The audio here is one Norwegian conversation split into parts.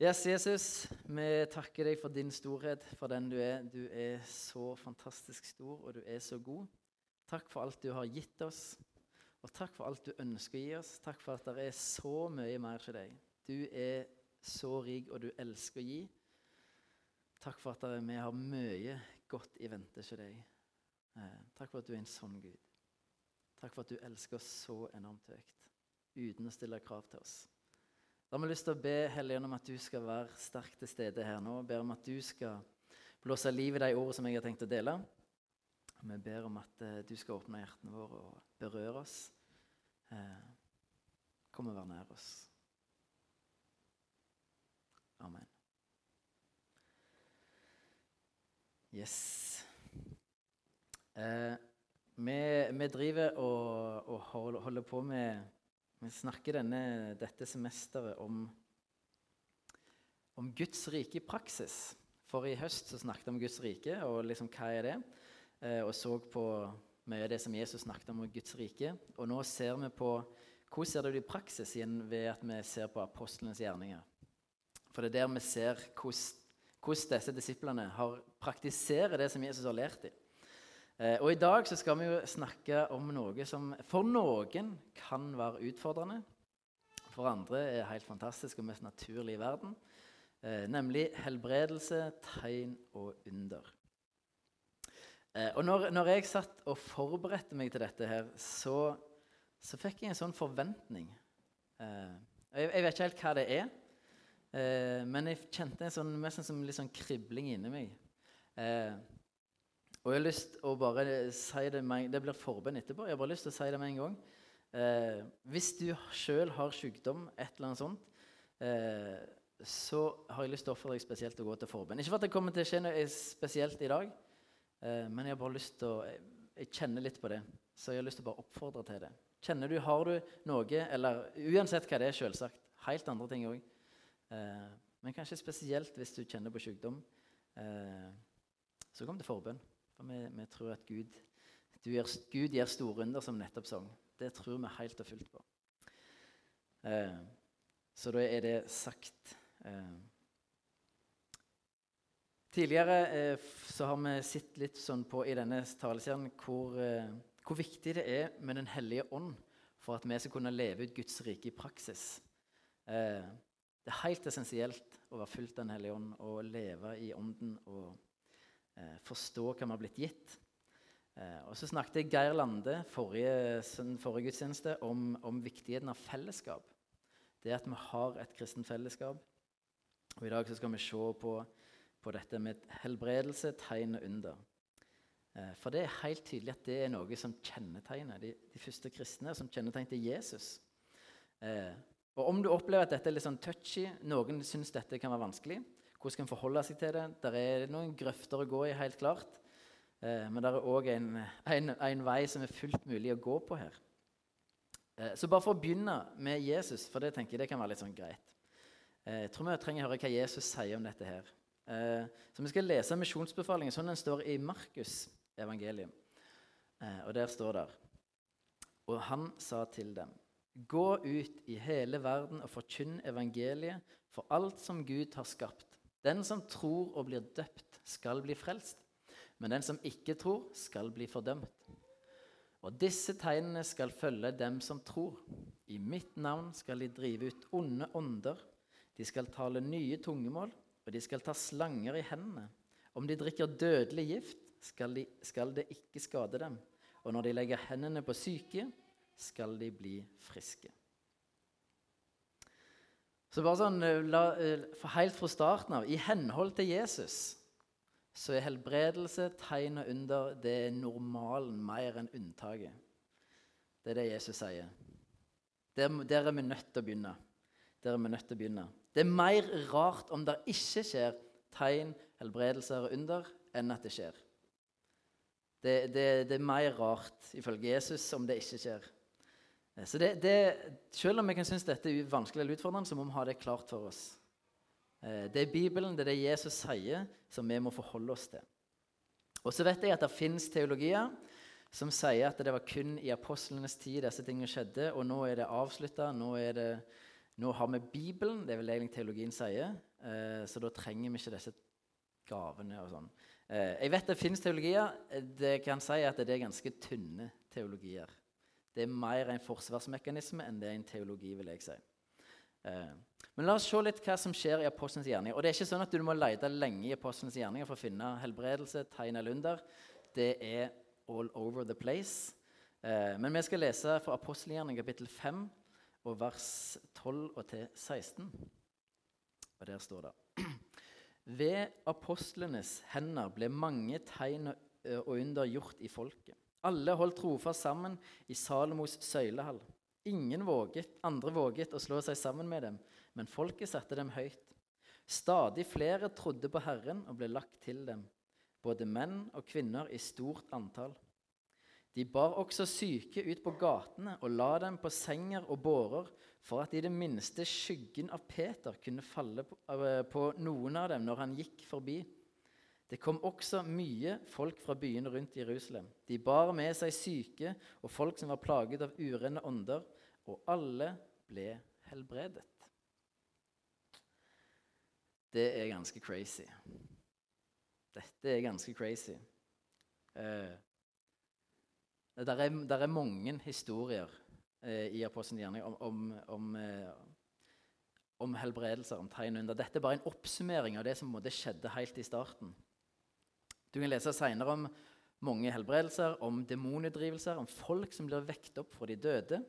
Yes, Jesus, vi takker deg for din storhet, for den du er. Du er så fantastisk stor, og du er så god. Takk for alt du har gitt oss, og takk for alt du ønsker å gi oss. Takk for at det er så mye mer til deg. Du er så rik, og du elsker å gi. Takk for at vi har mye godt i vente til deg. Eh, takk for at du er en sånn Gud. Takk for at du elsker oss så enormt høyt, uten å stille krav til oss. Da har vi lyst til å be Hellige om at du skal være sterkt til stede her nå. Ber om at du skal blåse liv i de ordene som jeg har tenkt å dele. Vi ber om at eh, du skal åpne hjertene våre og berøre oss. Eh, kom og vær nær oss. Amen. Yes. Eh, vi, vi, driver og, og holder på med vi snakker denne, dette semesteret om, om Guds rike i praksis. For i høst snakket vi om Guds rike og liksom hva er det eh, og så på mye av det som Jesus snakket om Guds rike. Og nå ser vi på hvordan ser det ut i praksis igjen ved at vi ser på apostlenes gjerninger. For det er der vi ser hvordan, hvordan disse disiplene har praktiserer det som Jesus har lært dem. Eh, og I dag så skal vi jo snakke om noe som for noen kan være utfordrende. For andre er helt fantastisk og mest naturlig i verden. Eh, nemlig helbredelse, tegn og under. Eh, og når, når, jeg satt og forberedte meg til dette, her, så, så fikk jeg en sånn forventning. Jeg, jeg, vet ikke helt hva det er, men jeg kjente en sånn, mest en sånn, litt sånn kribling inni meg. Og jeg har lyst å bare si det med, Det blir forbønn etterpå. Jeg har bare lyst til å si det med en gang. Eh, hvis du sjøl har sykdom, et eller annet sånt, eh, så har jeg lyst til å oppfordre deg spesielt å gå til forbønn. Ikke for at det kommer til å skje noe spesielt i dag, eh, men jeg har bare lyst til å jeg, jeg kjenner litt på det. Så jeg har lyst til å bare oppfordre til det. Kjenner du, Har du noe, eller uansett hva det er, selvsagt, helt andre ting òg, eh, men kanskje spesielt hvis du kjenner på sykdom, eh, så kom til forbønn. For vi, vi tror at Gud, gjør, Gud gjør store under, som nettopp sang. Det tror vi helt og fullt på. Eh, så da er det sagt. Eh. Tidligere eh, så har vi sett litt sånn på i denne taleserien hvor, eh, hvor, viktig det er med Den hellige ånd for at vi skal kunne leve ut Guds rike i praksis. Eh, det er helt essensielt å være fullt av Den hellige ånd og leve i ånden. og forstå hva vi har blitt gitt. Eh, og så snakket Geir Lande forrige, forrige gudstjeneste om, om, viktigheten av fellesskap. Det at vi har et kristent fellesskap. Og I dag skal vi se på, på dette med helbredelse, tegn og under. Eh, for det er helt tydelig at det er noe som kjennetegner de, de første kristne, som kjennetegnet Jesus. Eh, og Om du opplever at dette er litt sånn touchy, noen syns dette kan være vanskelig, hvordan skal en forholde seg til det? Der er noen grøfter å gå i, helt klart. Eh, men det er òg en, en, en, vei som er fullt mulig å gå på her. Eh, så bare for å begynne med Jesus, for det tenker jeg det kan være litt sånn greit. Eh, jeg tror vi trenger å høre hva Jesus sier om dette her. Eh, så vi skal lese misjonsbefalingen sånn den står i Markus' evangelium. Eh, og der står det Og han sa til dem Gå ut i hele verden og forkynn evangeliet for alt som Gud har skapt. Den som tror og blir døpt, skal bli frelst. Men den som ikke tror, skal bli fordømt. Og disse tegnene skal følge dem som tror. I mitt navn skal de drive ut onde ånder. De skal tale nye tungemål, og de skal ta slanger i hendene. Om de drikker dødelig gift, skal, de, skal det ikke skade dem. Og når de legger hendene på syke, skal de bli friske. Så bare sånn, eh, la, eh, Helt fra starten av, i henhold til Jesus, så er helbredelse, tegn og under det er normalen mer enn unntaket. Det er det Jesus sier. Der, der, er vi nødt til å begynne. Der er vi nødt til å begynne. Det er mer rart om det ikke skjer tegn, helbredelser og under, enn at det skjer. Det, det, det er mer rart, ifølge Jesus, om det ikke skjer. Så det, det, Selv om vi kan synes dette er vanskelig eller utfordrende, så må vi ha det klart for oss. Eh, det er Bibelen, det er det Jesus sier, som vi må forholde oss til. Og så vet jeg at det fins teologier som sier at det var kun i apostlenes tid disse tingene skjedde, og nå er det avslutta. Nå, Nå har vi Bibelen, det er vel egentlig teologien sier, eh, så da trenger vi ikke disse gavene og sånn. Eh, jeg vet det finnes teologier. Det kan si at det er ganske tynne teologier. Det er mer en forsvarsmekanisme enn det er en teologi, vil jeg si. Eh, men la oss se litt hva som skjer i apostlenes gjerninger. Og det er ikke sånn at du må lete lenge i apostlenes gjerninger for å finne helbredelse, tegn eller under. Det er all over the place. Eh, men vi skal lese fra apostelgjerningen kapittel 5 og vers 12 og til 16. Og der står det Ved apostlenes hender ble mange tegn og under gjort i folket. Alle holdt trofast sammen i Salomos søylehall. Ingen våget, andre våget å slå seg sammen med dem, men folket satte dem høyt. Stadig flere trodde på Herren og ble lagt til dem, både menn og kvinner i stort antall. De bar også syke ut på gatene og la dem på senger og bårer, for at i det minste skyggen av Peter kunne falle på, på noen av dem når han gikk forbi. Det kom også mye folk fra byene rundt Jerusalem. De bar med seg syke og folk som var plaget av urene ånder, og alle ble helbredet. Det er ganske crazy. Dette er ganske crazy. Eh, det er, er, mange historier eh, i Apostelens gjerning om, om, om, eh, om, helbredelser, om tegn under. Dette er bare en oppsummering av det som skjedde helt i starten. Du kan lese senere om mange helbredelser, om demonutdrivelser, om folk som blir vekt opp fra de døde,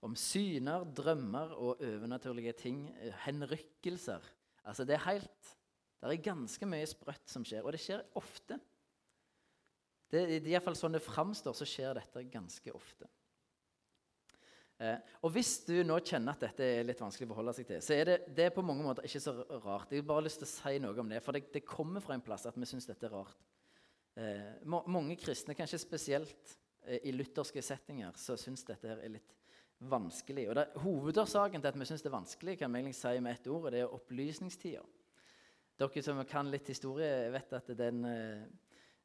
om syner, drømmer og overnaturlige ting, eh, henrykkelser. Altså, det er helt Det er ganske mye sprøtt som skjer, og det skjer ofte. Det, I hvert fall sånn det framstår, så skjer dette ganske ofte. Eh, og Hvis du nå kjenner at dette er litt vanskelig å forholde seg til, så er det, det er på mange måter ikke så rart. Jeg har bare lyst til å si noe om det, for det, det kommer fra en plass at vi syns dette er rart. Eh, mange kristne, kanskje spesielt eh, i lutherske settinger, så syns dette er litt vanskelig. Og det, Hovedårsaken til at vi syns det er vanskelig, kan vi si med ett ord, og det er opplysningstida. Dere som kan litt historie, vet at den eh,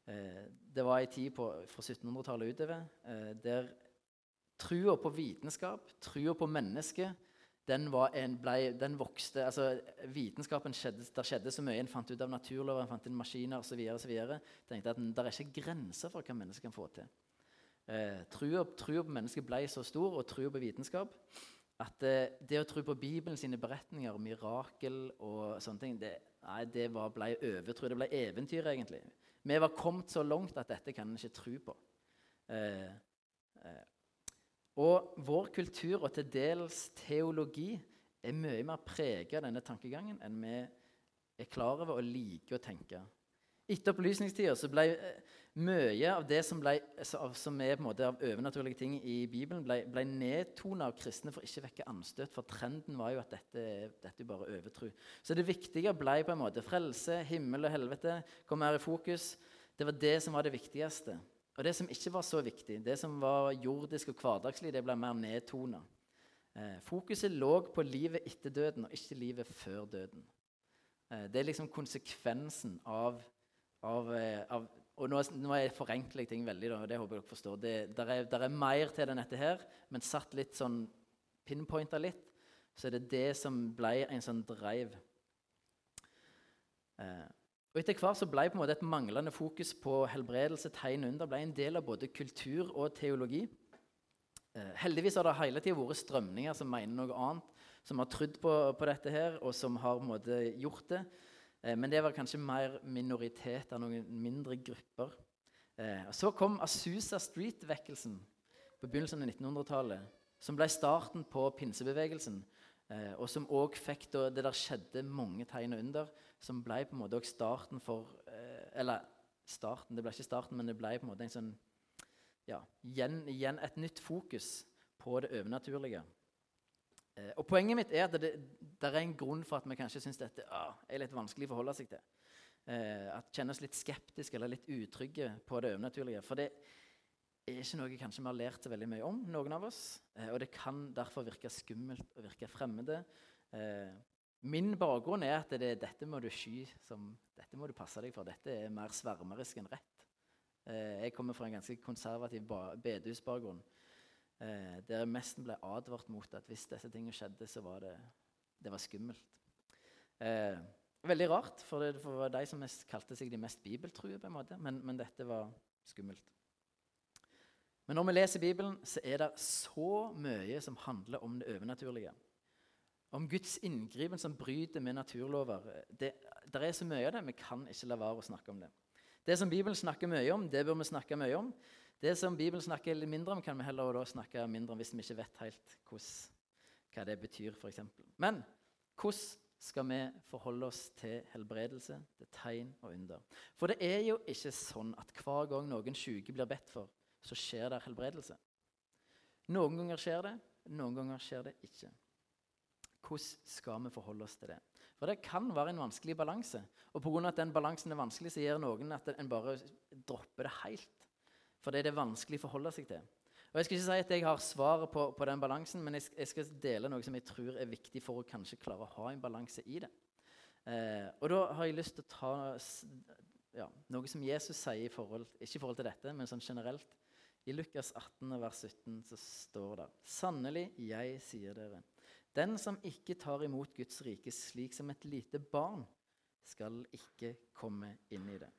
Eh, det var ei tid på, fra 1700-tallet utover eh, der trua på vitenskap, trua på mennesket, den, en, ble, den vokste. altså Vitenskapen skjedde, der skjedde så mye. En fant ut av naturlover, en fant inn maskiner osv. Tenkte at det er ikke grenser for hva mennesker kan få til. Eh, trua, på mennesket ble så stor, og trua på vitenskap, at eh, det å tro på Bibelen sine beretninger, mirakel og sånne ting, det, nei, det var, ble overtro. Det ble eventyr, egentlig. Vi var kommet så langt at dette kan en ikke tro på. Eh, eh, og vår kultur og til dels teologi er mye mer preget av denne tankegangen enn vi er klar over og liker å tenke. Etter opplysningstida ble eh, mye av det som, ble, som er av overnaturlige ting i Bibelen, ble, ble nedtona av kristne for ikke å vekke anstøt. For trenden var jo at dette, dette er bare overtro. Så det viktige ble på en måte frelse, himmel og helvete kom mer i fokus. Det var det som var det viktigste. Og det som ikke var så viktig, det som var jordisk og hverdagslig, det ble mer nedtona. Eh, fokuset lå på livet etter døden og ikke livet før døden. Eh, det er liksom konsekvensen av, av, eh, av og nå, nå jeg forenkler jeg ting veldig, og det håper dere forstår. Det, der, er, der er mer til enn dette her, men satt litt sånn pinpointa litt, så er det det som ble en sånn drive. Eh, og Etter hvert så ble på en måte et manglende fokus på helbredelse, tegn under, ble en del av både kultur og teologi. Eh, heldigvis har det hele tida vært strømninger som mener noe annet, som har trodd på, på, dette her, og som har på en måte gjort det. Eh, men det var kanskje mer minoritet av noen mindre grupper. Eh, så kom Asusa Street-vekkelsen på begynnelsen av 1900-tallet, som ble starten på pinsebevegelsen. Eh, og som òg fikk da, Det der skjedde mange tegn under, som ble på en måte også starten for Eller starten, det ble ikke starten, men det ble på en måte en sånn ja, igjen, igjen et nytt fokus på det overnaturlige. Eh, og Poenget mitt er at det, det, er en grunn for at vi kanskje syns dette ah, er litt vanskelig å forholde seg til. Eh, at Kjennes litt skeptiske eller litt utrygge på det overnaturlige. For det er ikke noe kanskje vi har lært så veldig mye om, noen av oss. Eh, og det kan derfor virke skummelt og virke fremmede. Eh, min bakgrunn er at det, dette må du sky som, dette må du passe deg for. Dette er mer svermerisk enn rett. Eh, jeg kommer fra en ganske konservativ bedehusbakgrunn. Eh, der mest ble advart mot at hvis disse tingene skjedde, så var det Det var skummelt. Eh, veldig rart, for det var de som kalte seg de mest bibeltrue, på en måte, men, men dette var skummelt. Men når vi leser Bibelen, så er det så mye som handler om det overnaturlige. Om Guds inngripen som bryter med naturlover. Det, er så mye av det, vi kan ikke la være å snakke om det. Det som Bibelen snakker mye om, det bør vi snakke mye om. Det som Bibelen snakker litt mindre om, kan vi heller snakke mindre om hvis vi ikke vet helt hos, hva det betyr, f.eks. Men hvordan skal vi forholde oss til helbredelse, til tegn og under? For det er jo ikke sånn at hver gang noen syke blir bedt for, så skjer det helbredelse. Noen ganger skjer det, noen ganger skjer det ikke. Hvordan skal vi forholde oss til det? For det kan være en vanskelig balanse. Og pga. at den balansen er vanskelig, så gjør noen at en bare dropper det helt. For det er det vanskelig å forholde seg til. Og Jeg skal ikke si at jeg har svaret på, på den balansen, men jeg, jeg, skal dele noe som jeg tror er viktig for å kanskje klare å ha en balanse i det. Eh, og da har jeg lyst til å ta ja, noe som Jesus sier, i forhold, ikke i forhold til dette, men sånn generelt. I Lukas 18, vers 17 så står det Sannelig, jeg sier dere, den som ikke tar imot Guds rike slik som et lite barn, skal ikke komme inn i det.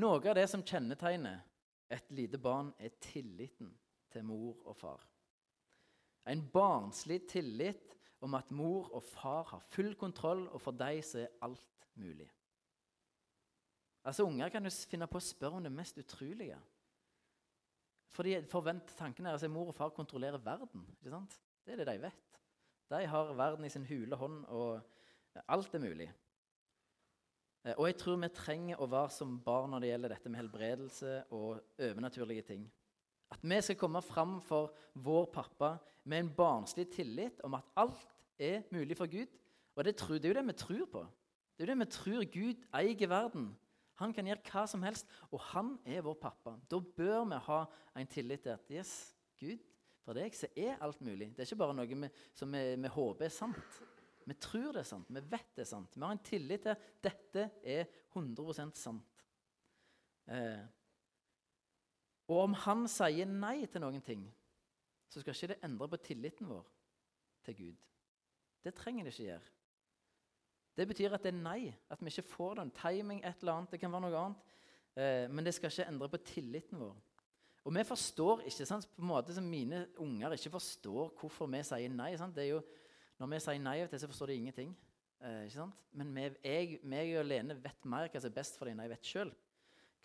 Noe av det som kjennetegner et lite barn, er tilliten til mor og far. En barnslig tillit om at mor og far har full kontroll, og for dem så er alt mulig. Altså, Unger kan jo finne på å spørre om det mest utrolige. For de forventer tanken er at Mor og far kontrollerer verden. ikke sant? Det er det de vet. De har verden i sin hule hånd, og alt er mulig. Eh, og jeg tror vi trenger å være som barn når det gjelder dette med helbredelse og overnaturlige ting. At vi skal komme fram for vår pappa med en barnslig tillit om at alt er mulig for Gud. Og det, tror, det er jo det vi tror på. Det er jo det vi tror Gud eier verden. Han kan gjøre hva som helst, og han er vår pappa. Da bør vi ha en tillit til at yes, Gud, for deg så er alt mulig. Det er ikke bare noe vi, som vi, vi håper er sant. Vi tror det er sant, vi vet det er sant. Vi har en tillit til at dette er 100 sant. Eh, og om han sier nei til noen ting, så skal ikke det endre på tilliten vår til Gud. Det trenger det ikke gjøre. Det betyr at det er nei, at vi ikke får den. Timing, et eller annet, det kan være noe annet. Eh, men det skal ikke endre på tilliten vår. Og vi forstår ikke, sant, på en måte som mine unger ikke forstår hvorfor vi sier nei. Sant? Det er jo når vi sier nei, så forstår de ingenting. Eh, ikke sant? Men vi, jeg, meg og Lene vet mer hva som er best for dem enn jeg vet sjøl.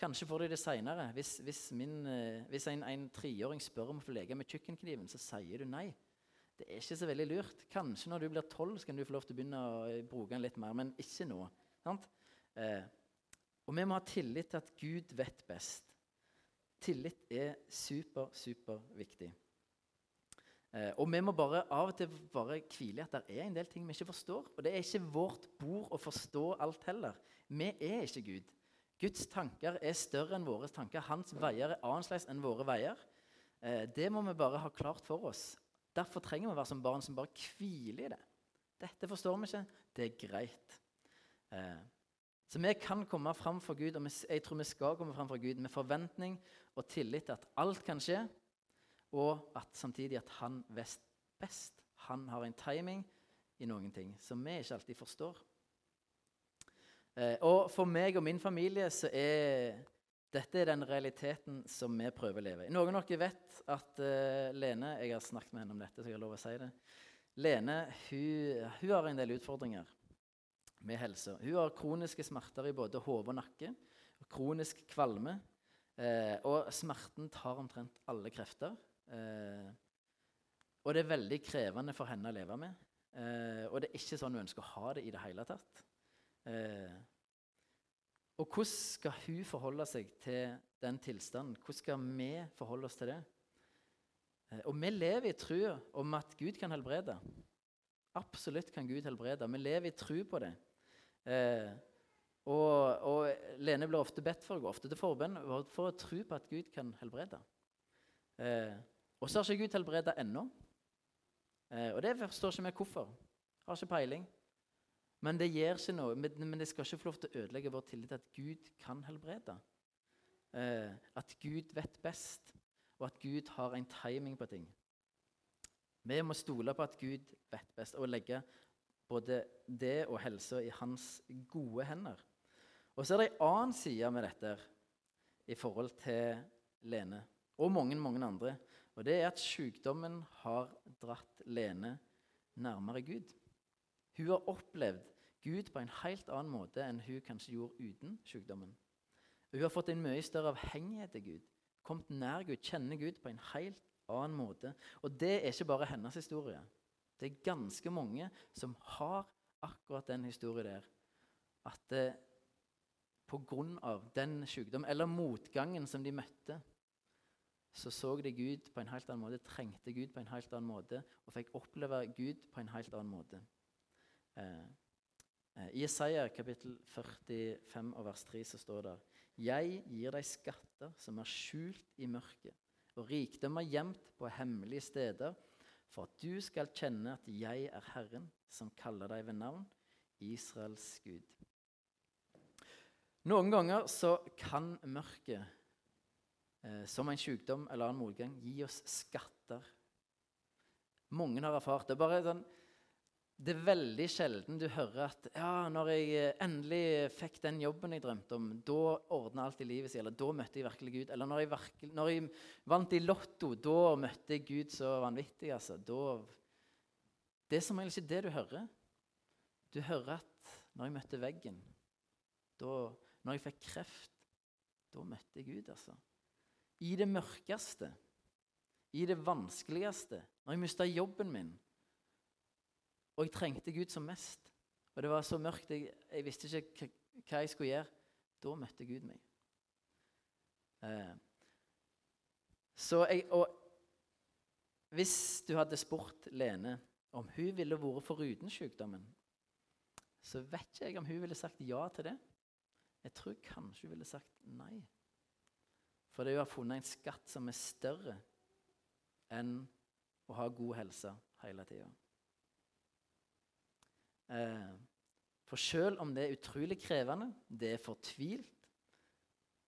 Kanskje får de det seinere. Hvis, hvis, eh, hvis, en, en treåring spør om å få leke med kjøkkenkniven, så sier du nei. Det er ikke så veldig lurt. Kanskje når du blir tolv, kan du få lov til å begynne å eh, bruke den litt mer, men ikke nå. Eh, og vi må ha tillit til at Gud vet best. Tillit er super, super viktig. Eh, og vi må bare av og til bare hvile i at det er en del ting vi ikke forstår. Og det er ikke vårt bord å forstå alt heller. Vi er ikke Gud. Guds tanker er større enn våre tanker. Hans veier er annerledes enn våre veier. Eh, det må vi bare ha klart for oss. Derfor trenger vi å være som barn som bare hviler i det. Dette forstår vi ikke. Det er greit. Eh, så vi kan komme fram for Gud, og jeg tror vi skal komme fram for Gud med forventning og tillit til at alt kan skje og at samtidig at han vet best. Han har en timing i noen ting som vi ikke alltid forstår. Eh, og for meg og min familie så er dette er den realiteten som vi prøver å leve i. Noen av dere vet at uh, Lene Jeg har snakket med henne om dette, så jeg har lov å si det. Lene hun, hun har en del utfordringer med helse. Hun har kroniske smerter i både hode og nakke. Kronisk kvalme. Eh, og smerten tar omtrent alle krefter. Eh, og det er veldig krevende for henne å leve med. Eh, og det er ikke sånn hun ønsker å ha det i det hele tatt. Eh, og hvordan skal hun forholde seg til den tilstanden? Hvordan skal vi forholde oss til det? Eh, og vi lever i trua om at Gud kan helbrede. Absolutt kan Gud helbrede. Vi lever i tro på det. Eh, og, og, Lene blir ofte bedt for å gå ofte til forbønn for å tro på at Gud kan helbrede. Eh, og så har ikke Gud helbreda ennå. Eh, og det forstår ikke vi hvorfor. Har ikke peiling. Men det gjør ikke noe. Men det skal ikke få lov til å ødelegge vår tillit til at Gud kan helbrede. Eh, at Gud vet best, og at Gud har en timing på ting. Vi må stole på at Gud vet best, og legge både det og helsa i hans gode hender. Og så er det ei annen side med dette i forhold til Lene, og mange, mange andre. Og det er at sykdommen har dratt Lene nærmere Gud. Hun har opplevd Gud på en helt annen måte enn hun kanskje gjorde uten sykdommen. Hun har fått en mye større avhengighet til Gud, kommet nær Gud, kjenner Gud på en helt annen måte. Og det er ikke bare hennes historie. Det er ganske mange som har akkurat den historien der. At av den sykdommen eller motgangen som de møtte, så så de Gud på en helt annen måte, trengte Gud på en helt annen måte og fikk oppleve Gud på en helt annen måte. Eh, eh, I Isaiah kapittel 45 og vers 3 så står det Jeg gir deg skatter som er skjult i mørket, og rikdommer gjemt på hemmelige steder, for at du skal kjenne at jeg er Herren, som kaller deg ved navn, Israels Gud. Noen ganger så kan mørket, eh, som en sykdom eller annen motgang, gi oss skatter. Mange har erfart det. Bare sånn, det er veldig sjelden du hører at ja, når jeg eh, endelig fikk den jobben jeg drømte om, da ordna alt i livet seg, eller da møtte jeg virkelig Gud. Eller når jeg, virkelig, når jeg vant i Lotto, da møtte jeg Gud så vanvittig. altså. Da, det er som regel ikke det du hører. Du hører at når jeg møtte veggen, da, når jeg fikk kreft, da møtte jeg Gud, altså. I det mørkeste, i det vanskeligste, når jeg mista jobben min og jeg trengte Gud som mest. Og det var så mørkt, jeg, jeg visste ikke hva jeg skulle gjøre. Da møtte Gud meg. Eh, så jeg, og hvis du hadde spurt Lene om hun ville vært foruten sykdommen, så vet ikke jeg om hun ville sagt ja til det. Jeg tror kanskje hun ville sagt nei. For det er jo å ha funnet en skatt som er større enn å ha god helse hele tida. Eh, for selv om det er utrolig krevende, det er fortvilt,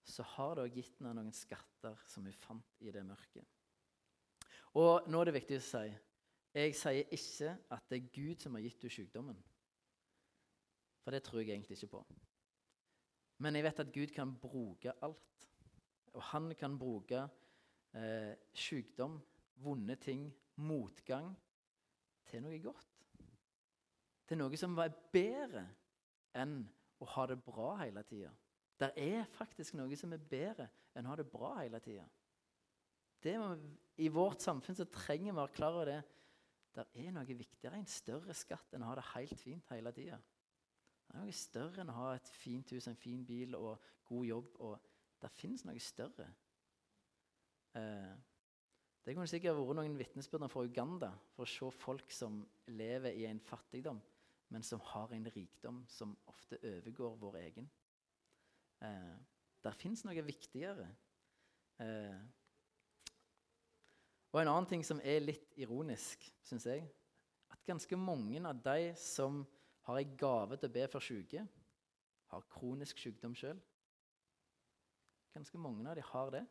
så har det òg gitt henne noen skatter som hun fant i det mørket. Og nå er det viktig å si jeg sier ikke at det er Gud som har gitt henne sykdommen. For det tror jeg egentlig ikke på. Men jeg vet at Gud kan bruke alt. Og han kan bruke eh, sykdom, vonde ting, motgang, til noe godt til noe som var bedre enn å ha det bra hele tida. Det er faktisk noe som er bedre enn å ha det bra hele tida. I vårt samfunn så trenger vi å være klar over det. Det er noe viktigere, en større skatt enn å ha det helt fint hele tida. Det er noe større enn å ha et fint hus, en fin bil og god jobb. og Det fins noe større. Eh, det kunne sikkert vært noen vitnesbyrder fra Uganda for å se folk som lever i en fattigdom men som har en rikdom som ofte overgår vår egen. Eh, der fins noe viktigere. Eh, og en annen ting som er litt ironisk, syns jeg, at ganske mange av de som har jeg gave til å be for syke, har kronisk sykdom sjøl. Ganske mange av dem har det.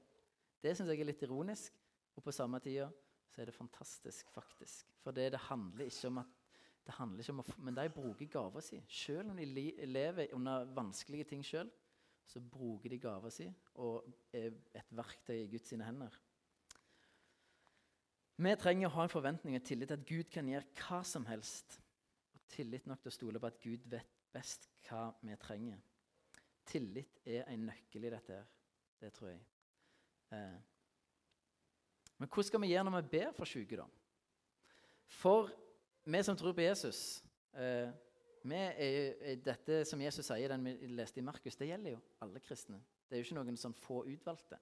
Det syns jeg er litt ironisk, og på samme tida så er det fantastisk, faktisk. For det, det handler ikke om at det handler ikke om å, Men de bruker gava si. Selv om de lever under vanskelige ting sjøl, så bruker de gava si og er et verktøy i Guds hender. Vi trenger å ha en forventning og tillit til at Gud kan gjøre hva som helst. Tillit nok til å stole på at Gud vet best hva vi trenger. Tillit er en nøkkel i dette. her. Det tror jeg. Eh. Men hva skal vi gjøre når vi ber for syke, da? For vi som tror på Jesus eh, er, Dette som Jesus sier, den vi leste i Markus, det gjelder jo alle kristne. Det er jo ikke noen sånn få utvalgte.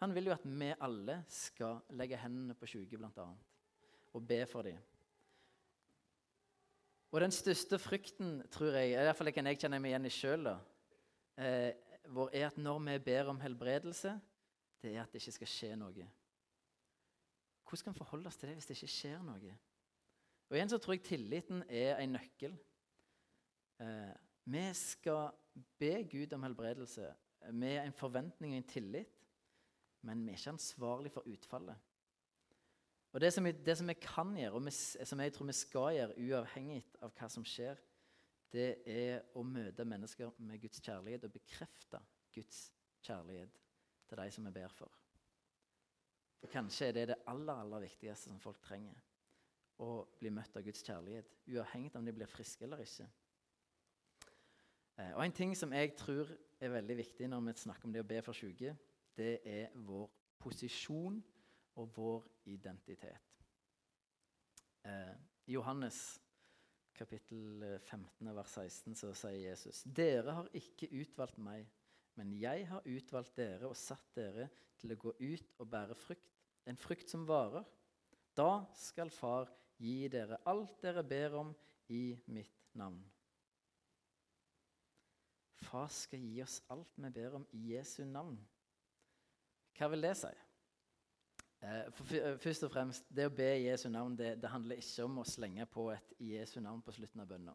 Han vil jo at vi alle skal legge hendene på syke, bl.a., og be for dem. Og den største frykten, tror jeg, i hvert fall kan jeg kjenne meg igjen i sjøl, eh, er at når vi ber om helbredelse, det er at det ikke skal skje noe. Hvordan skal vi forholde oss til det hvis det ikke skjer noe? Og igjen så tror jeg tilliten er en nøkkel. Eh, vi skal be Gud om helbredelse med en forventning og en tillit, men vi er ikke ansvarlig for utfallet. Og det som, vi, det som vi kan gjøre, og vi, som jeg tror vi skal gjøre, uavhengig av hva som skjer, det er å møte mennesker med Guds kjærlighet og bekrefte Guds kjærlighet til de som vi ber for. For Kanskje er det det aller, aller viktigste som folk trenger. Å bli møtt av Guds kjærlighet, uavhengig av om de blir friske eller ikke. Eh, og En ting som jeg tror er veldig viktig når vi snakker om det å be for syke, det er vår posisjon og vår identitet. Eh, Johannes kapittel 15, vers 16 så sier Jesus.: Dere har ikke utvalgt meg, men jeg har utvalgt dere og satt dere til å gå ut og bære frukt, en frukt som varer. Da skal Far gi dere alt dere ber om i mitt navn. Far skal gi oss alt vi ber om i Jesu navn. Hva vil det si? Eh, for eh, først og fremst, Det å be Jesu navn det, det, handler ikke om å slenge på et Jesu navn på slutten av bønna.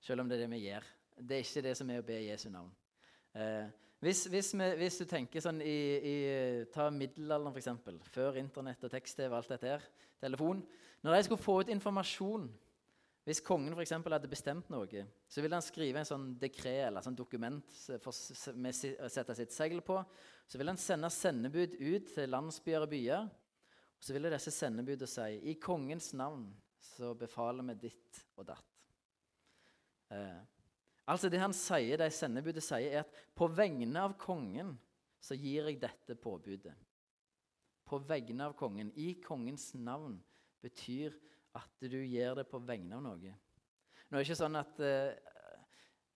Selv om det er det vi gjør. Det er ikke det som er å be Jesu navn. Eh, hvis, hvis, vi, hvis, du tenker sånn i, i Ta middelalderen, f.eks. Før Internett og tekst-TV og alt dette her. Telefon. Når de skulle få ut informasjon Hvis kongen for hadde bestemt noe, så ville han skrive en sånn dekret eller sånn dokument for, med sette sitt segl på. Så ville han sende sendebud ut til landsbyer og byer. Og så ville disse sendebudene si i kongens navn så befaler vi ditt og datt. Eh, altså Det han sier, de sendebudet sier, er at på vegne av kongen så gir jeg dette påbudet. På vegne av kongen, i kongens navn, betyr at du gjør det på vegne av noe. Nå er det ikke sånn at eh,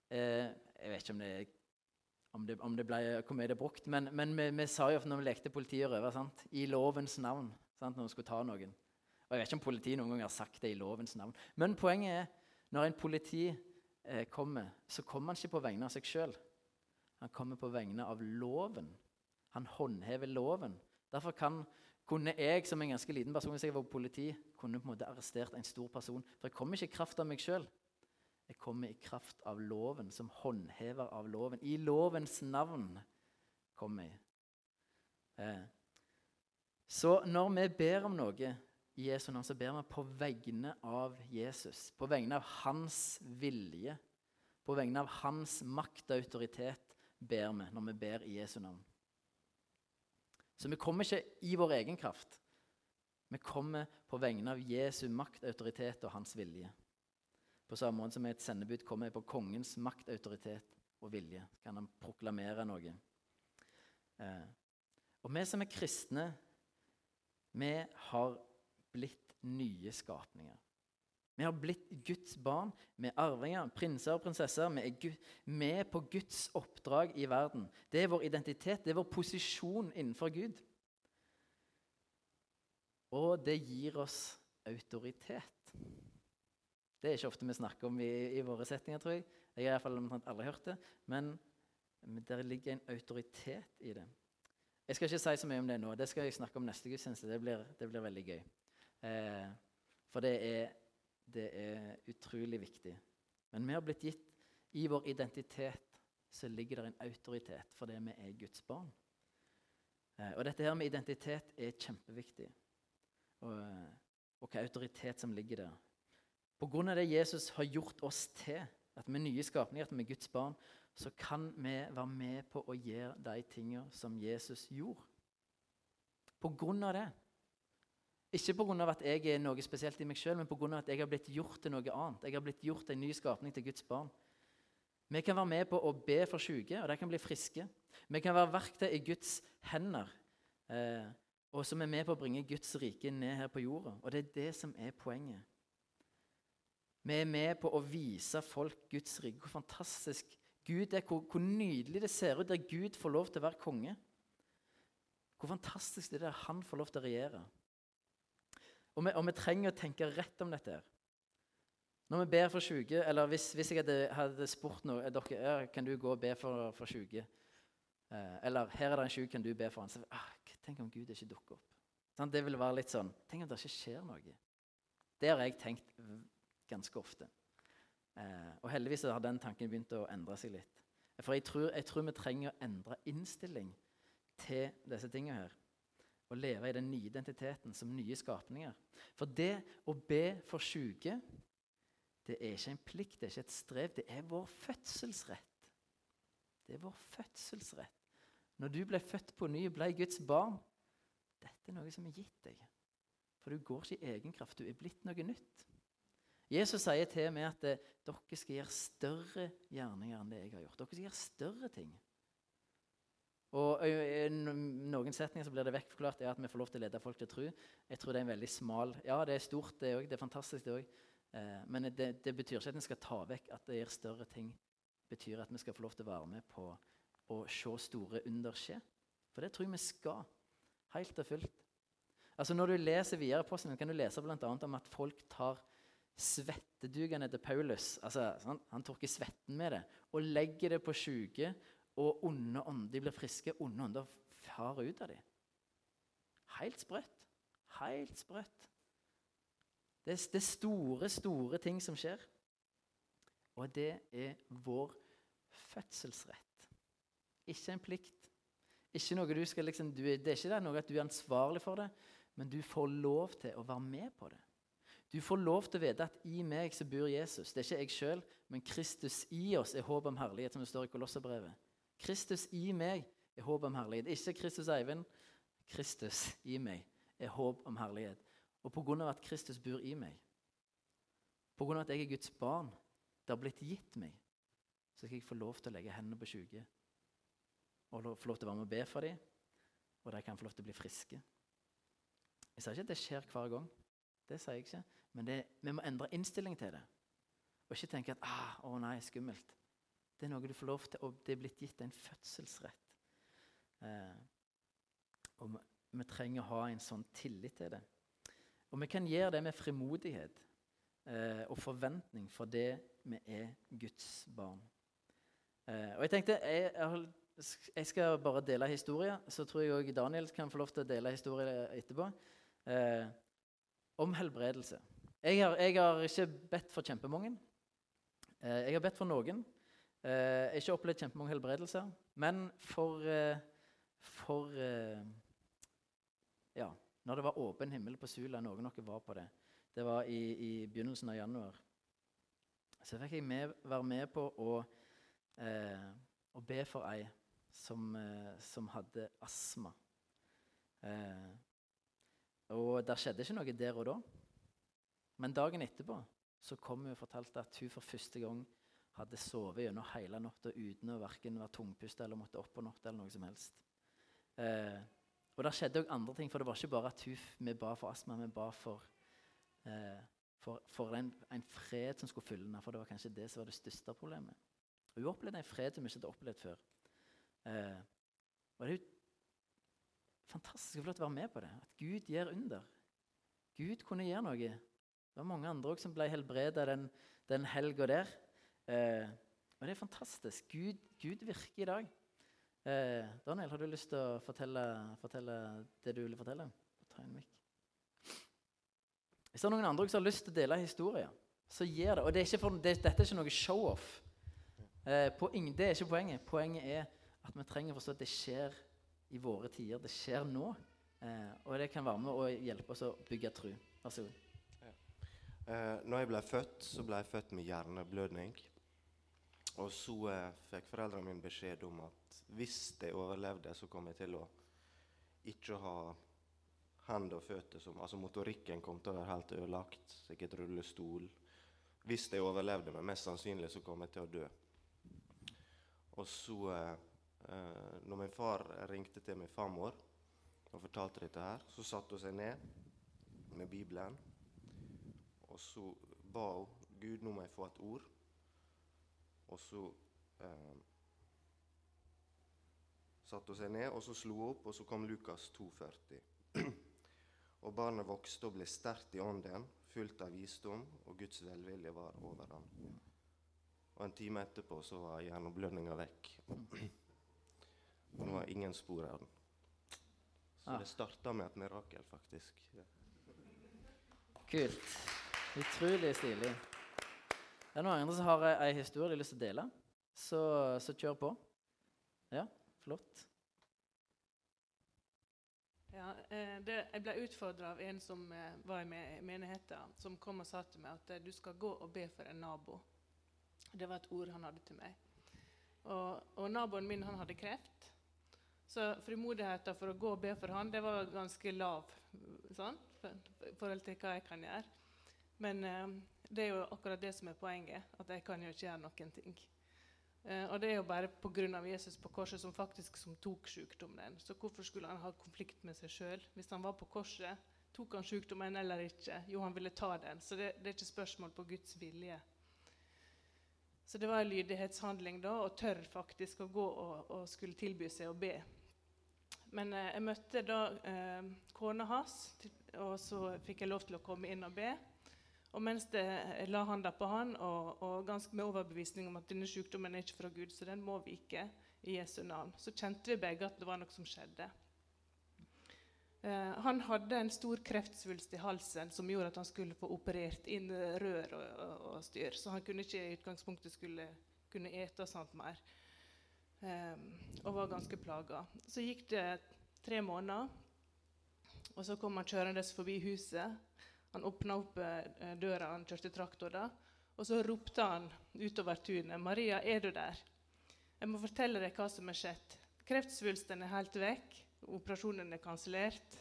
eh, Jeg vet ikke om det om det, om det ble, hvor mye det er brukt. Men, men vi, vi, sa jo når vi lekte politi og røver sant? i lovens navn sant? når vi skulle ta noen. Og Jeg vet ikke om politiet noen gang har sagt det i lovens navn. Men poenget er når en politi eh, kommer, så kommer han ikke på vegne av seg sjøl. Han kommer på vegne av loven. Han håndhever loven. Derfor kan, kunne jeg som en ganske liten person hvis jeg var politi, kunne på en måte arrestert en stor person. For jeg kommer ikke i kraft av meg sjøl. Jeg kommer i kraft av loven, som håndhever av loven. I lovens navn kommer jeg. Eh. Så når vi ber om noe i Jesu navn, så ber vi på vegne av Jesus. På vegne av hans vilje. På vegne av hans makt og autoritet ber vi når vi ber i Jesu navn. Så vi kommer ikke i vår egen kraft. Vi kommer på vegne av Jesu makt, autoritet og hans vilje. På samme måte som et sendebud kommer på kongens makt, autoritet og vilje. Kan han proklamere noe. Eh, og vi som er kristne, vi har blitt nye skapninger. Vi har blitt Guds barn. Vi er arvinger, prinser og prinsesser. Vi er med på Guds oppdrag i verden. Det er vår identitet, det er vår posisjon innenfor Gud. Og det gir oss autoritet. Det er ikke ofte vi snakker om i, i våre settinger, tror jeg. Jeg har iallfall omtrent aldri hørt det. Men der ligger en autoritet i det. Jeg skal ikke si så mye om det nå. Det skal jeg snakke om neste gudstjeneste. Det blir, det blir veldig gøy. Eh, for det er, det er utrolig viktig. Men vi har blitt gitt I vår identitet så ligger det en autoritet fordi vi er Guds barn. Eh, og dette her med identitet er kjempeviktig. Og, og hva autoritet som ligger der. Pga. det Jesus har gjort oss til, at vi er nye skapninger, at vi er Guds barn, så kan vi være med på å gjøre de tingene som Jesus gjorde. På grunn av det. Ikke pga. at jeg er noe spesielt i meg sjøl, men pga. at jeg har blitt gjort til noe annet. Jeg har blitt gjort en ny skapning til Guds barn. Vi kan være med på å be for syke, og de kan bli friske. Vi kan være verktøy i Guds hender, eh, og som er med på å bringe Guds rike ned her på jorda. Og det er det som er poenget. Vi er med på å vise folk Guds rike. Hvor fantastisk Gud er, hvor, hvor, nydelig det ser ut der Gud får lov til å være konge. Hvor fantastisk det er der han får lov til å regjere. Og vi, og vi trenger å tenke rett om dette. her. Når vi ber for syke, eller hvis, hvis jeg hadde, hadde, spurt noe, dere, er, kan du gå og be for, for syke, eh, eller her er det en syk, kan du be for han, så ah, Tenk om Gud ikke dukker opp. Sånn, det vil være litt sånn Tenk om det ikke skjer noe. Det har jeg tenkt ganske ofte. Eh, og heldigvis har den tanken begynt å endre seg litt. For jeg tror, jeg tror vi trenger å endre innstilling til disse tingene her. Og leve i den nye identiteten som nye skapninger. For det å be for syke, det er ikke en plikt, det er ikke et strev. Det er vår fødselsrett. Det er vår fødselsrett. Når du ble født på ny, ble Guds barn Dette er noe som er gitt deg. For du går ikke i egen kraft. Du er blitt noe nytt. Jesus sier til meg at eh, dere skal gjøre større gjerninger enn det jeg har gjort. Dere skal gjøre større ting. Og I noen setninger så blir det vekkforklart at vi får lov til å lede folk til tro. Jeg tror det er en veldig smal Ja, det er stort, det òg. Det er fantastisk, det òg. Eh, men det, det, betyr ikke at vi skal ta vekk at det gjør større ting. Det betyr at vi skal få lov til å være med på å se store under skje. For det tror jeg vi skal. Helt og fullt. Altså Når du leser videre på kan du lese bl.a. om at folk tar svettedugene til Paulus altså, sånn, Han tørker svetten med det og legger det på sjuke og onde ånder de blir friske, onde ånder farer ut av dem. Helt sprøtt. Helt sprøtt. Det, det er store, store ting som skjer. Og det er vår fødselsrett. Ikke en plikt. Ikke noe du skal liksom, du, det er ikke noe at du er ansvarlig for det, men du får lov til å være med på det. Du får lov til å vite at i meg så bor Jesus. Det er ikke jeg sjøl, men Kristus i oss er håp om herlighet, som det står i Kolosserbrevet. Kristus i meg er håp om herlighet. Ikke Kristus Eivind. Kristus i meg er håp om herlighet. Og på grunn av at Kristus bor i meg, på grunn av at jeg er Guds barn, det har blitt gitt meg, så skal jeg få lov til å legge hendene på syke. Og få lov til å være med og be for dem, og de kan få lov til å bli friske. Jeg sier ikke at det skjer hver gang, det sier jeg ikke. men det, vi må endre innstilling til det. Og ikke tenke at ah, 'Å nei, skummelt'. Det er noe du får lov til, og det er blitt gitt en fødselsrett. Eh, og vi, vi, trenger å ha en sånn tillit til det. Og vi kan gjøre det med frimodighet eh, og forventning for det vi er Guds barn. Eh, og jeg tenkte jeg, jeg, skal bare dele historie, så tror jeg òg Daniel kan få lov til å dele historie etterpå. Eh, om helbredelse. Jeg har, jeg har, ikke bedt for kjempemange. Eh, jeg har bedt for noen. Eh, jeg har ikke opplevd kjempemange helbredelser, men for, eh, for eh, Ja, når det var åpen himmel på Sula, noen av dere var på det. Det var i, i, begynnelsen av januar. Så fikk jeg med, være med på å, eh, å be for ei som, eh, som hadde astma. Eh, og der skjedde ikke noe der og da. Men dagen etterpå så kom hun og fortalte at hun for første gang hadde sovet gjennom hele natta uten å verken være tungpusta eller måtte opp på natta. eller noe som helst. Eh, og det skjedde òg andre ting, for det var ikke bare at hun, vi ba for astma, vi ba for, eh, for, for en, en, fred som skulle fylle henne. For det var kanskje det som var det største problemet. Og hun opplevde en fred som hun ikke hadde opplevd før. Eh, og det er jo fantastisk til å være med på det. At Gud gjør under. Gud kunne gjøre noe. Det var mange andre òg som ble helbreda den, den helga der. Eh, og det er fantastisk. Gud, Gud virker i dag. Eh, Daniel, har du lyst til å fortelle, fortelle det du vil fortelle? Hvis det er noen andre som har lyst til å dele historier, så gjør det. Og det er for, det, dette er ikke noe show-off. Eh, det er ikke poenget. Poenget er at vi trenger å forstå at det skjer i våre tider. Det skjer nå. Eh, og det kan være med å hjelpe oss å bygge tru. Vær så god. Ja. Eh, når jeg ble født, så ble jeg født med hjerneblødning. Og så eh, fikk foreldrene mine beskjed om at hvis de overlevde, så kom jeg til å ikke ha hender og føtter som Altså motorikken kom til å være helt ødelagt. Sikkert rullestol. Hvis de overlevde, men mest sannsynlig så kom jeg til å dø. Og så, eh, når min far ringte til min farmor og fortalte dette her, så satte hun seg ned med Bibelen, og så ba hun Gud, nå må jeg få et ord. Og så eh, satte hun seg ned, og så slo hun opp, og så kom Lukas 2,40. og barnet vokste og ble sterkt i ånden, fullt av visdom, og Guds velvilje var over ham. Og en time etterpå så var hjerneblødninga vekk. og nå var ingen spor av den. Så det starta med et mirakel, faktisk. Kult. Utrolig stilig. Det er noen andre som har ei historie de har lyst til å dele, så, så kjør på. Ja, flott. Ja, eh, det, jeg ble utfordra av en som eh, var i menigheten, som kom og sa til meg at eh, du skal gå og be for en nabo. Det var et ord han hadde til meg. Og, og naboen min han hadde kreft. Så frimodigheten for å gå og be for han, det var ganske lav sånn, i forhold til hva jeg kan gjøre. Men eh, det er jo akkurat det som er poenget, at jeg kan jo ikke gjøre noen ting. Eh, og det er jo bare pga. Jesus på korset som faktisk som tok sykdommen. Så hvorfor skulle han ha konflikt med seg sjøl? Hvis han var på korset, tok han sykdommen eller ikke? Jo, han ville ta den. Så det, det er ikke spørsmål på Guds vilje. Så det var en lydighetshandling da, og tør faktisk å gå og, og skulle tilby seg å be. Men eh, jeg møtte da eh, kona hans, og så fikk jeg lov til å komme inn og be. Og mens jeg la handa på han, og, og, ganske med overbevisning om at denne sykdommen er ikke fra Gud, så den må vi ikke i Jesu navn, så kjente vi begge at det var noe som skjedde. Eh, han hadde en stor kreftsvulst i halsen som gjorde at han skulle få operert inn rør og, og, og styr. Så han kunne ikke i utgangspunktet skulle kunne ete og sånt mer. Eh, og var ganske plaga. Så gikk det tre måneder, og så kom han kjørende forbi huset. Han åpna opp eh, døra, han kjørte traktor da. Og så ropte han utover tunet. 'Maria, er du der?' 'Jeg må fortelle deg hva som er skjedd.' Kreftsvulsten er helt vekk. Operasjonen er kansellert.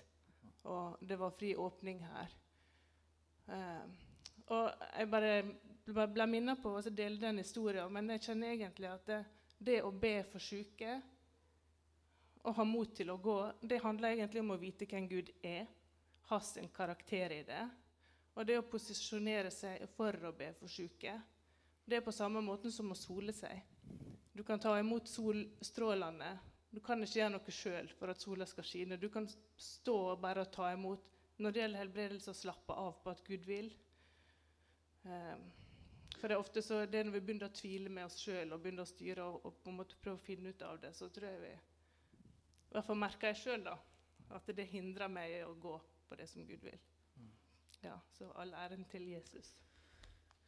Og det var fri åpning her. Uh, og jeg bare ble, ble minnet på å dele den historien, men jeg kjenner egentlig at det, det å be for syke og ha mot til å gå, det handler egentlig om å vite hvem Gud er, ha sin karakter i det. Og det å posisjonere seg for å be for syke, det er på samme måte som å sole seg. Du kan ta imot solstrålene. Du kan ikke gjøre noe sjøl for at sola skal skine. Du kan stå og bare ta imot. Når det gjelder helbredelse, slappe av på at Gud vil. Um, for det er ofte så, det er når vi begynner å tvile med oss sjøl og begynner å styre og, og, på en måte prøve å finne ut av det, så tror jeg vi I hvert fall merker jeg sjøl at det hindrer meg i å gå på det som Gud vil. Ja, så all æren til Jesus.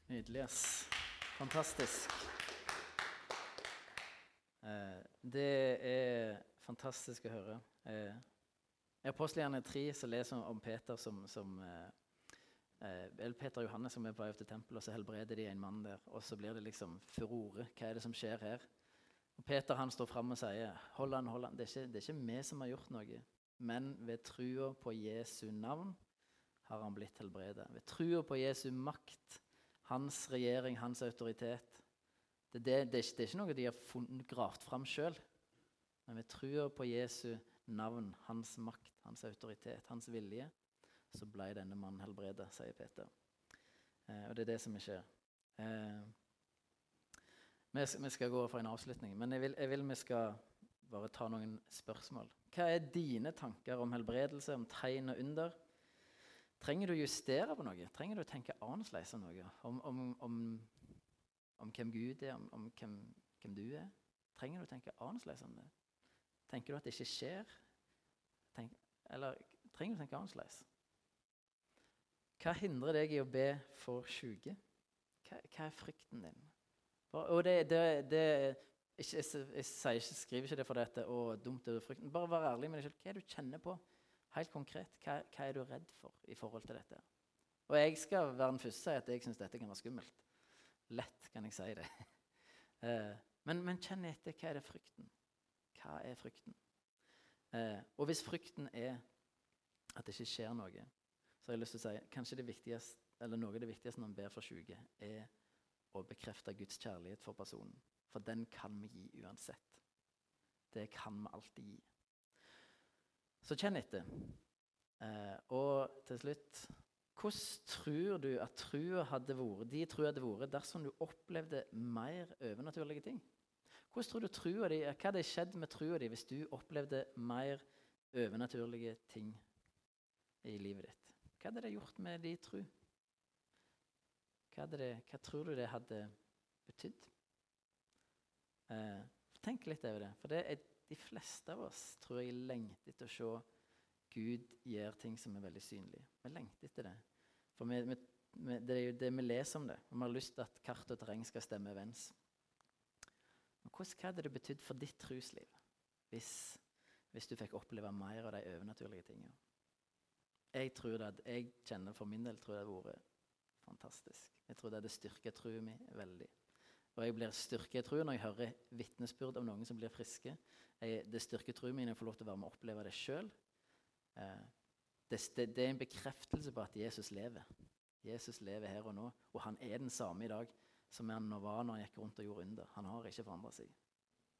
Nydelig, ass. Fantastisk. Eh, det er fantastisk å høre. Eh, I Apostelgjerne 3 så leser vi om Peter som, som eh, eh Peter og Johannes som er på vei opp til tempelet, og så helbreder de en mann der. Og så blir det liksom furore. Hva er det som skjer her? Og Peter han står fram og sier hold an, hold an. Det, er ikke, det er ikke vi som har gjort noe, men ved trua på Jesu navn har han blitt helbredet. Ved trua på Jesu makt, hans regjering, hans autoritet. Det, det, det, er, ikke, det er, ikke, noe de har funnet, gravd fram sjøl. Men ved trua på Jesu navn, hans makt, hans autoritet, hans vilje, så ble denne mannen helbredet, sier Peter. Eh, og det er det som skjer. Eh, vi, skal gå for en avslutning, men jeg vil, jeg vil vi skal bare ta noen spørsmål. Hva er dine tanker om helbredelse, om tegn og under? Trenger du å justere på noe? Trenger du å tenke annerledes om noe? Om, om, om, om, hvem Gud er, om, hvem, hvem, du er? Trenger du å tenke annerledes om det? Tenker du at det ikke skjer? Tenk, eller trenger du å tenke annerledes? Hva hindrer deg i å be for syke? Hva, hva, er frykten din? Og det, det, det ikke, jeg, jeg, jeg, skriver ikke det for dette og dumt over frykten. Bare vær ærlig med deg selv. Hva er det du kjenner på? Helt konkret, hva, hva, er du redd for i forhold til dette? Og jeg skal være den første til å si at jeg syns dette kan være skummelt. Lett kan jeg si det. eh, men, men, kjenn etter. Hva er det frykten? Hva er frykten? Eh, og hvis frykten er at det ikke skjer noe, så har jeg lyst til å si kanskje det viktigste, eller noe av det viktigste når man ber for syke, er å bekrefte Guds kjærlighet for personen. For den kan vi gi uansett. Det kan vi alltid gi. Så kjenn etter. Eh, og til slutt Hvordan tror du at trua hadde vært, de trua hadde vært dersom du opplevde mer overnaturlige ting? Hvordan tror du trua di, Hva hadde skjedd med trua di hvis du opplevde mer overnaturlige ting i livet ditt? Hva hadde det gjort med din tru? Hva, det, hva tror du det hadde betydd? Eh, tenk litt over det. For det er de fleste av oss tror jeg lengter etter å se Gud gjør ting som er veldig synlige. Vi lengter etter det. For vi, vi, vi, det er jo det vi leser om det. Og vi har lyst til at kart og terreng skal stemme overens. Men hva hadde det betydd for ditt trosliv hvis hvis du fikk oppleve mer av de overnaturlige tingene. Jeg tror det, jeg kjenner for min del tror det hadde vært fantastisk. Jeg tror det hadde styrket troen min veldig. Og jeg blir styrket i troen når jeg hører vitnesbyrd om noen som blir friske. Jeg, det styrker troen min jeg får lov til å være med og oppleve det sjøl. Eh, det, det, det er en bekreftelse på at Jesus lever. Jesus lever her og nå, og han er den samme i dag som han var når han gikk rundt og gjorde under. Han har ikke forandra seg.